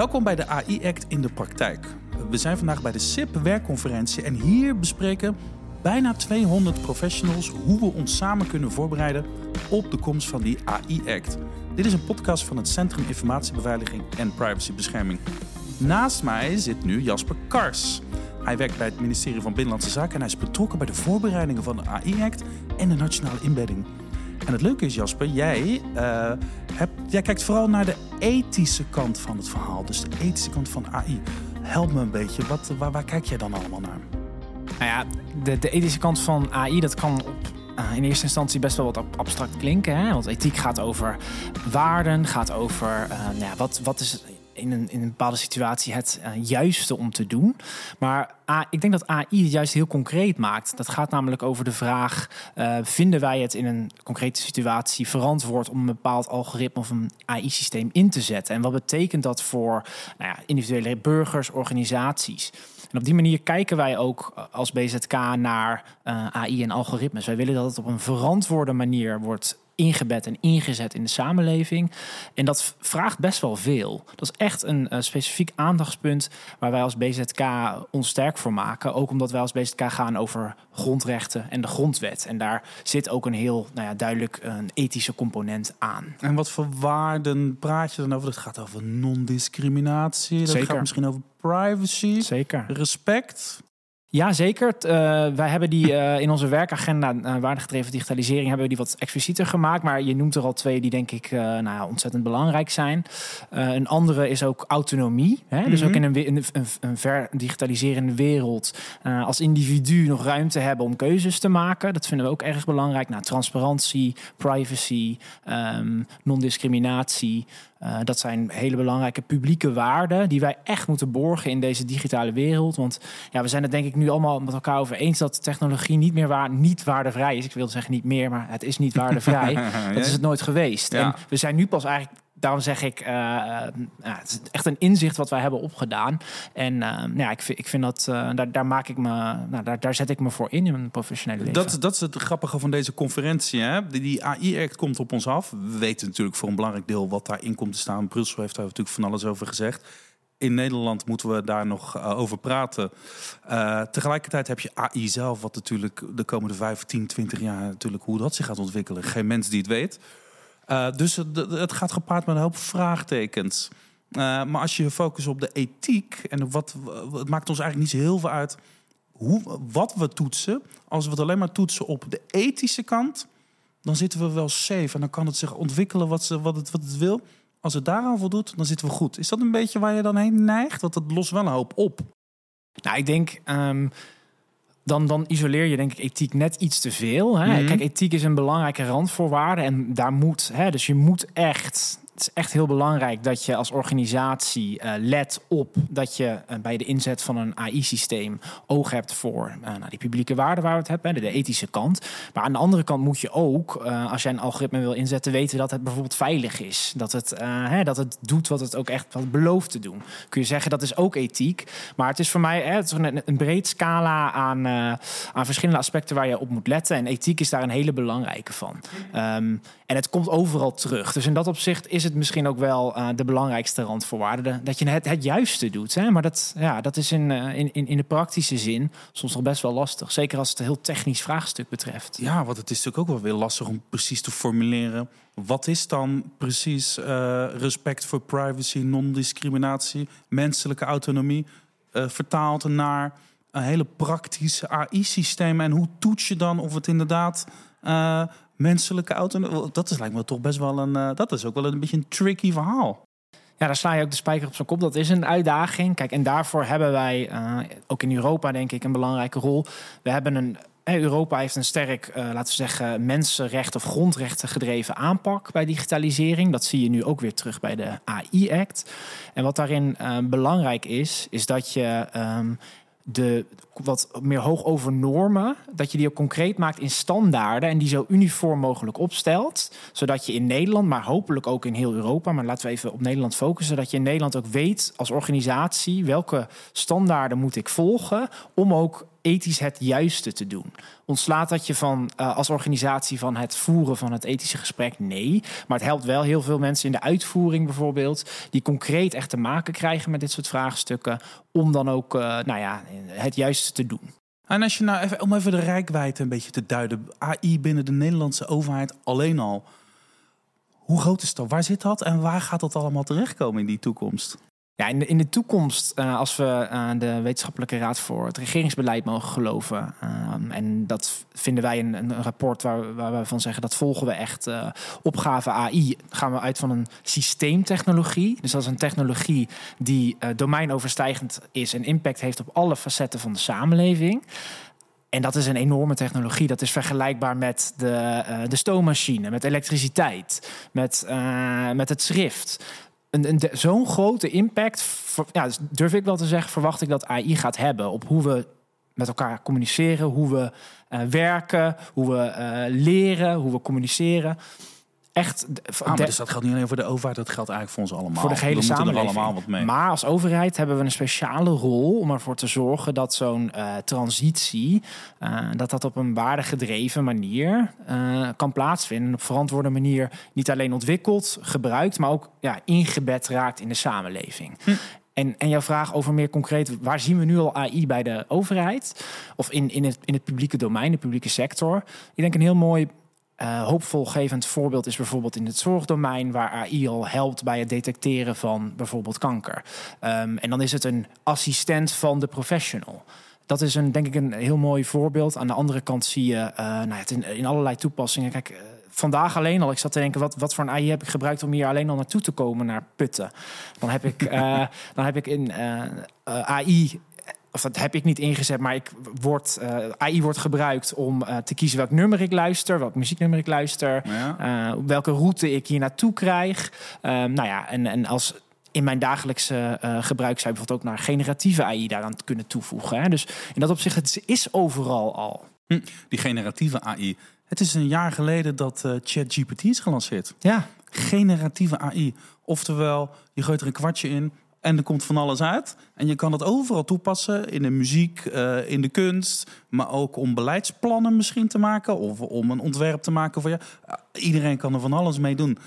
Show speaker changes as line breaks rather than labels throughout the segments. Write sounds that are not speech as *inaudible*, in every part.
Welkom bij de AI Act in de praktijk. We zijn vandaag bij de SIP werkconferentie en hier bespreken bijna 200 professionals hoe we ons samen kunnen voorbereiden op de komst van die AI Act. Dit is een podcast van het Centrum Informatiebeveiliging en Privacybescherming. Naast mij zit nu Jasper Kars. Hij werkt bij het ministerie van Binnenlandse Zaken en hij is betrokken bij de voorbereidingen van de AI Act en de nationale inbedding. En het leuke is, Jasper, jij, hebt, jij kijkt vooral naar de ethische kant van het verhaal. Dus de ethische kant van AI. Help me een beetje, wat, waar, kijk jij dan allemaal naar?
Nou ja, de, de ethische kant van AI, dat kan uh, in eerste instantie best wel wat abstract klinken. Hè? Want ethiek gaat over waarden, gaat over uh, nou ja, wat, wat is in een, in een bepaalde situatie het uh, juiste om te doen. Maar ik denk dat AI het juist heel concreet maakt. Dat gaat namelijk over de vraag: uh, vinden wij het in een concrete situatie verantwoord om een bepaald algoritme of een AI-systeem in te zetten? En wat betekent dat voor nou ja, individuele burgers, organisaties? En op die manier kijken wij ook eh, als BZK naar AI en algoritmes. Wij willen dat het op een verantwoorde manier wordt ingebed en ingezet in de samenleving. En dat vraagt best wel veel. Dat is echt een uh, specifiek aandachtspunt waar wij als BZK ons sterk voor maken. Ook omdat wij als BZK gaan over grondrechten en de grondwet. En daar zit ook een heel nou ja, duidelijk een ethische component aan.
En wat voor waarden praat je dan over? Dat gaat over non-discriminatie. Dat
Zeker.
gaat misschien over privacy.
Zeker.
Respect.
Ja, zeker. Uh, wij hebben die uh, in onze werkagenda uh, waardegedreven digitalisering hebben we die wat explicieter gemaakt. Maar je noemt er al twee die denk ik nou ja, ontzettend belangrijk zijn. een andere is ook autonomie. Hè? Mm -hmm. Dus ook in een, een, een, een verdigitaliserende wereld als individu nog ruimte hebben om keuzes te maken. Dat vinden we ook erg belangrijk. Nou, transparantie, privacy, um, non-discriminatie. Uh, dat zijn hele belangrijke publieke waarden die wij echt moeten borgen in deze digitale wereld. Want ja, we zijn het denk ik nu allemaal met elkaar over eens dat technologie niet meer waar, niet waardevrij is. Ik wil zeggen niet meer, maar het is niet *laughs* waardevrij. dat is het nooit geweest. Ja. En we zijn nu pas eigenlijk daarom zeg ik, uh, uh, het is echt een inzicht wat wij hebben opgedaan. En uh, ja, ik, vind, ik vind dat, daar, daar maak ik me, nou, daar, daar zet ik me voor in in mijn professionele leven.
Dat, dat is het grappige van deze conferentie. Hè? Die, die AI-act komt op ons af. We weten natuurlijk voor een belangrijk deel wat daarin komt te staan. Brussel heeft daar natuurlijk van alles over gezegd. In Nederland moeten we daar nog over praten. Tegelijkertijd heb je AI zelf, wat natuurlijk de komende 15, 20 jaar natuurlijk hoe dat zich gaat ontwikkelen. Geen mens die het weet. Uh, dus het, het, gaat gepaard met een hoop vraagtekens. Uh, maar als je je focust op de ethiek en wat, het maakt ons eigenlijk niet zo heel veel uit hoe, wat we toetsen. Als we het alleen maar toetsen op de ethische kant, dan zitten we wel safe en dan kan het zich ontwikkelen wat, ze, wat, het, wat het wil. Als het daaraan voldoet, dan zitten we goed. Is dat een beetje waar je dan heen neigt? Want het lost wel een hoop op.
Nou, ik denk. Um dan, dan isoleer je denk ik ethiek net iets te veel. Hè? Mm -hmm. Kijk, ethiek is een belangrijke randvoorwaarde en daar moet, hè, dus je moet echt het is echt heel belangrijk dat je als organisatie uh, let op dat je uh, bij de inzet van een AI-systeem oog hebt voor uh, nou, die publieke waarden waar we het hebben, de, de ethische kant. Maar aan de andere kant moet je ook, als jij een algoritme wil inzetten, weten dat het bijvoorbeeld veilig is. Dat het, hè, dat het doet wat het ook echt wat belooft te doen. Kun je zeggen dat is ook ethiek. Maar het is voor mij hè, het is een, een breed scala aan, aan verschillende aspecten waar je op moet letten. En ethiek is daar een hele belangrijke van. Um, en het komt overal terug. Dus in dat opzicht is het misschien ook wel uh, de belangrijkste randvoorwaarde. Dat je het, het juiste doet. Hè? Maar dat, ja, dat is in, uh, in, in de praktische zin soms nog best wel lastig. Zeker als het een heel technisch vraagstuk betreft.
Ja, want het is natuurlijk ook wel weer lastig om precies te formuleren. Wat is dan precies uh, respect voor privacy, non-discriminatie, menselijke autonomie... vertaald naar een hele praktische AI-systeem. En hoe toets je dan of het inderdaad menselijke auto. Dat is lijkt me toch best wel een. Uh, dat is ook wel een beetje een tricky verhaal.
Ja, daar sla je ook de spijker op zijn kop. Dat is een uitdaging. Kijk, en daarvoor hebben wij uh, ook in Europa, denk ik, een belangrijke rol. We hebben een. Europa heeft een sterk, laten we zeggen, mensenrecht of grondrechten gedreven aanpak bij digitalisering. Dat zie je nu ook weer terug bij de AI-act. En wat daarin belangrijk is, is dat je um, de wat meer hoog over normen, dat je die ook concreet maakt in standaarden en die zo uniform mogelijk opstelt, zodat je in Nederland, maar hopelijk ook in heel Europa, maar laten we even op Nederland focussen, dat je in Nederland ook weet als organisatie welke standaarden moet ik volgen om ook ethisch het juiste te doen? Ontslaat dat je van, uh, als organisatie van het voeren van het ethische gesprek? Nee. Maar het helpt wel heel veel mensen in de uitvoering bijvoorbeeld, die concreet echt te maken krijgen met dit soort vraagstukken, om dan ook uh, nou ja, het juiste te doen.
En als je nou even, om even de rijkwijde een beetje te duiden, AI binnen de Nederlandse overheid alleen al. Hoe groot is dat? Waar zit dat en waar gaat dat allemaal terechtkomen in die toekomst?
Ja, in de, in de toekomst, uh, als we uh, de Wetenschappelijke Raad voor het Regeringsbeleid mogen geloven, uh, en dat vinden wij een, een rapport waar, waar we van zeggen dat volgen we echt uh, opgave AI, gaan we uit van een systeemtechnologie. Dus dat is een technologie die domeinoverstijgend is en impact heeft op alle facetten van de samenleving. En dat is een enorme technologie. Dat is vergelijkbaar met de, de stoommachine, met elektriciteit, met, met het schrift een, zo'n grote impact, ja, dus durf ik wel te zeggen, verwacht ik dat AI gaat hebben op hoe we met elkaar communiceren, hoe we uh, werken, hoe we uh, leren, hoe we communiceren echt.
Ah, dus dat geldt niet alleen voor de overheid, dat geldt eigenlijk voor ons allemaal.
Voor de hele
We
samenleving.
er allemaal wat mee.
Maar als overheid hebben we een speciale rol om ervoor te zorgen dat zo'n uh, transitie, uh, dat dat op een waardegedreven manier uh, kan plaatsvinden. Op verantwoorde manier niet alleen ontwikkeld, gebruikt, maar ook ja, ingebed raakt in de samenleving. Hm. En, en jouw vraag over meer concreet, waar zien we nu al AI bij de overheid? Of in, in, het, in het publieke domein, de publieke sector? Ik denk een heel mooi uh, hoopvolgevend voorbeeld is bijvoorbeeld in het zorgdomein, waar AI al helpt bij het detecteren van bijvoorbeeld kanker. Um, en dan is het een assistent van de professional. Dat is een, denk ik een heel mooi voorbeeld. Aan de andere kant zie je uh, nou, het in, in, allerlei toepassingen. Kijk, uh, vandaag alleen al, ik zat te denken, wat, wat voor een AI heb ik gebruikt om hier alleen al naartoe te komen naar Putten? Dan heb ik, *laughs* dan heb ik in AI of dat heb ik niet ingezet, maar ik word, uh, AI wordt gebruikt om uh, te kiezen welk nummer ik luister, welk muzieknummer ik luister, ja. uh, welke route ik hier naartoe krijg. nou ja, en, en als in mijn dagelijkse gebruik zou je bijvoorbeeld ook naar generatieve AI daaraan kunnen toevoegen. Hè? Dus in dat opzicht, het is overal al.
Hm, die generatieve AI. Het is een jaar geleden dat ChatGPT is gelanceerd.
Ja.
Generatieve AI. Oftewel, je gooit er een kwartje in en er komt van alles uit. En je kan het overal toepassen. In de muziek, uh, in de kunst. Maar ook om beleidsplannen misschien te maken. Of om een ontwerp te maken voor je. Uh, iedereen kan er van alles mee doen.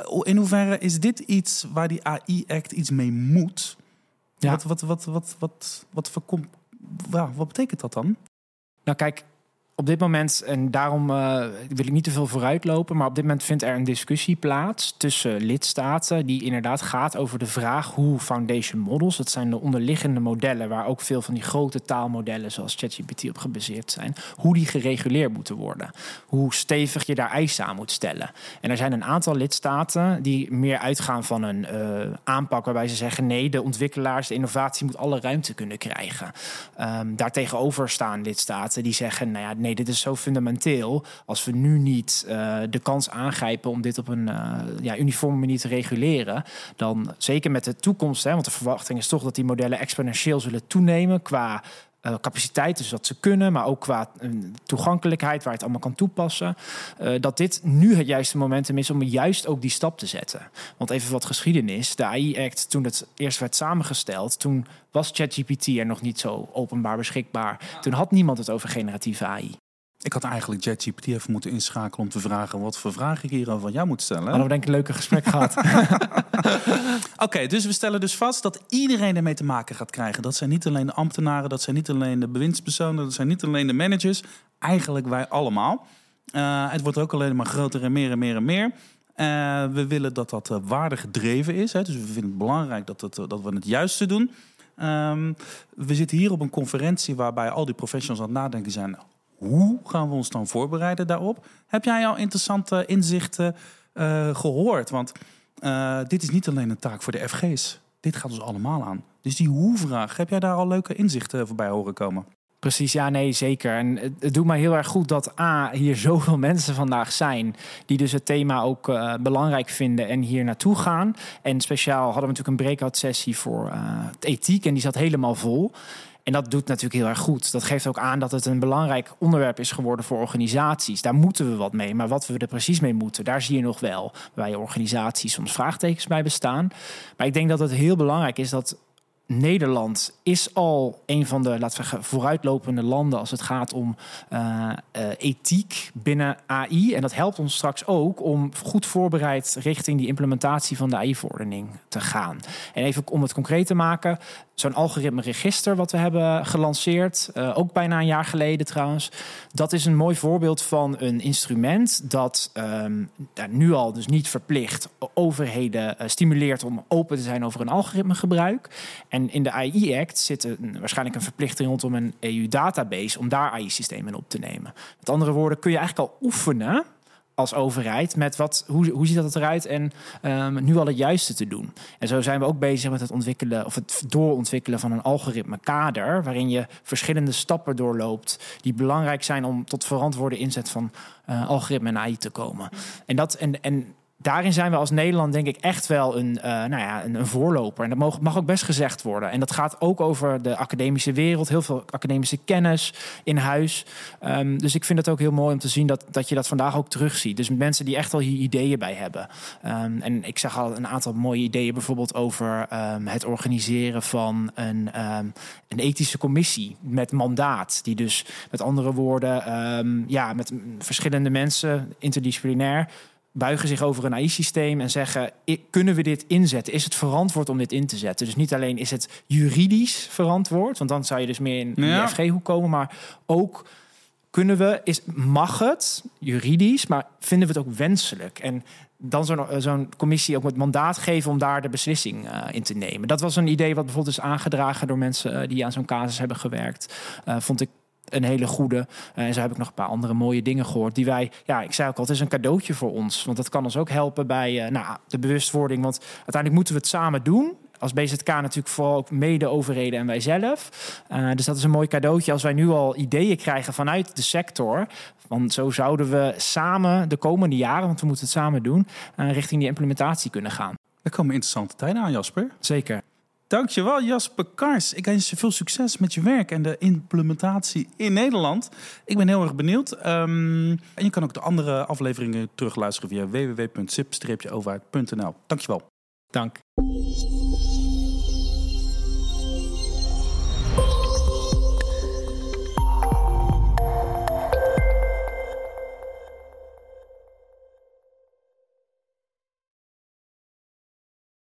Uh, in hoeverre is dit iets waar die AI-act iets mee moet? Ja. Wat, wat, wat, wat, wat, wat, wat, wat, wat betekent dat dan?
Nou kijk, op dit moment, en daarom uh, wil ik niet te veel vooruitlopen, maar op dit moment vindt er een discussie plaats tussen lidstaten die inderdaad gaat over de vraag hoe foundation models, dat zijn de onderliggende modellen waar ook veel van die grote taalmodellen zoals ChatGPT op gebaseerd zijn, hoe die gereguleerd moeten worden. Hoe stevig je daar eisen aan moet stellen. En er zijn een aantal lidstaten die meer uitgaan van een uh, aanpak waarbij ze zeggen nee, de ontwikkelaars, de innovatie moet alle ruimte kunnen krijgen. Um, daartegenover staan lidstaten die zeggen, nou ja, nee, dit is zo fundamenteel. Als we nu niet uh, de kans aangrijpen om dit op een uh, ja, uniforme manier te reguleren, dan zeker met de toekomst, hè, want de verwachting is toch dat die modellen exponentieel zullen toenemen qua uh, capaciteit, dus dat ze kunnen, maar ook qua uh, toegankelijkheid, waar het allemaal kan toepassen. Uh, dat dit nu het juiste momentum is om juist ook die stap te zetten. Want even wat geschiedenis. De AI-act, toen het eerst werd samengesteld, toen was ChatGPT er nog niet zo openbaar beschikbaar. Toen had niemand het over generatieve AI.
Ik had eigenlijk ChatGPT even moeten inschakelen om te vragen wat voor vragen ik hierover van jou moet stellen.
Hadden we denk ik een leuke gesprek *laughs* gehad.
Oké, okay, dus we stellen dus vast dat iedereen ermee te maken gaat krijgen. Dat zijn niet alleen de ambtenaren, dat zijn niet alleen de bewindspersonen, dat zijn niet alleen de managers. Eigenlijk wij allemaal. Uh, het wordt ook alleen maar groter en meer en meer en meer. Uh, we willen dat dat uh, waardegedreven is. Hè? Dus we vinden het belangrijk dat, het, dat we het juiste doen. Um, we zitten hier op een conferentie waarbij al die professionals aan het nadenken zijn hoe gaan we ons dan voorbereiden daarop? Heb jij al interessante inzichten uh, gehoord? Want uh, dit is niet alleen een taak voor de FG's. Dit gaat ons allemaal aan. Dus die hoe-vraag, heb jij daar al leuke inzichten voorbij horen komen?
Precies, ja, nee, zeker. En het, doet mij heel erg goed dat A, hier *laughs* zoveel mensen vandaag zijn... die dus het thema ook uh, belangrijk vinden en hier naartoe gaan. En speciaal hadden we natuurlijk een breakout sessie voor ethiek... en die zat helemaal vol. En dat doet natuurlijk heel erg goed. Dat geeft ook aan dat het een belangrijk onderwerp is geworden voor organisaties. Daar moeten we wat mee. Maar wat we er precies mee moeten, daar zie je nog wel bij organisaties soms vraagtekens bij bestaan. Maar ik denk dat het heel belangrijk is dat Nederland is al een van de, laten we zeggen, vooruitlopende landen als het gaat om uh, uh, ethiek binnen AI. En dat helpt ons straks ook om goed voorbereid richting die implementatie van de AI-verordening te gaan. En even om het concreet te maken, zo'n algoritme register wat we hebben gelanceerd, uh, ook bijna een jaar geleden trouwens. Dat is een mooi voorbeeld van een instrument dat um, nu al dus niet verplicht overheden stimuleert om open te zijn over een algoritmegebruik. En in de AI-act zit een, waarschijnlijk een verplichting rondom een EU-database om daar AI-systemen op te nemen. Met andere woorden, kun je eigenlijk al oefenen als overheid met wat, hoe, hoe ziet dat eruit en um, nu al het juiste te doen. En zo zijn we ook bezig met het ontwikkelen of het doorontwikkelen van een algoritme kader waarin je verschillende stappen doorloopt die belangrijk zijn om tot verantwoorde inzet van uh, algoritme en AI te komen. En dat en, en daarin zijn we als Nederland denk ik echt wel een, uh, nou ja, een, voorloper. En dat mag, mag, ook best gezegd worden. En dat gaat ook over de academische wereld. Heel veel academische kennis in huis. Um, dus ik vind het ook heel mooi om te zien dat, dat je dat vandaag ook terugziet. Dus mensen die echt al hier ideeën bij hebben. Um, en ik zag al een aantal mooie ideeën bijvoorbeeld over um, het organiseren van een, een ethische commissie met mandaat. Die dus met andere woorden, ja, met verschillende mensen, interdisciplinair buigen zich over een AI-systeem en zeggen: kunnen we dit inzetten? Is het verantwoord om dit in te zetten? Dus niet alleen is het juridisch verantwoord, want dan zou je dus meer in ja. de FG-hoek komen, maar ook kunnen we, is, mag het juridisch, maar vinden we het ook wenselijk? En dan zo'n zo'n commissie ook het mandaat geven om daar de beslissing uh, in te nemen. Dat was een idee wat bijvoorbeeld is aangedragen door mensen uh, die aan zo'n casus hebben gewerkt. Uh, vond ik een hele goede. Uh, en zo heb ik nog een paar andere mooie dingen gehoord. Die wij, ja, ik zei ook al, het is een cadeautje voor ons. Want dat kan ons ook helpen bij uh, nou, de bewustwording. Want uiteindelijk moeten we het samen doen. Als BZK natuurlijk vooral ook mede overheden en wij zelf. Uh, dus dat is een mooi cadeautje als wij nu al ideeën krijgen vanuit de sector. Want zo zouden we samen de komende jaren, want we moeten het samen doen, richting die implementatie kunnen gaan.
Er komen interessante tijden aan, Jasper.
Zeker.
Dankjewel Jasper Kars. Ik wens je veel succes met je werk en de implementatie in Nederland. Ik ben heel erg benieuwd. Um, en je kan ook de andere afleveringen terugluisteren via www.zip-overheid.nl. Dankjewel.
Dank.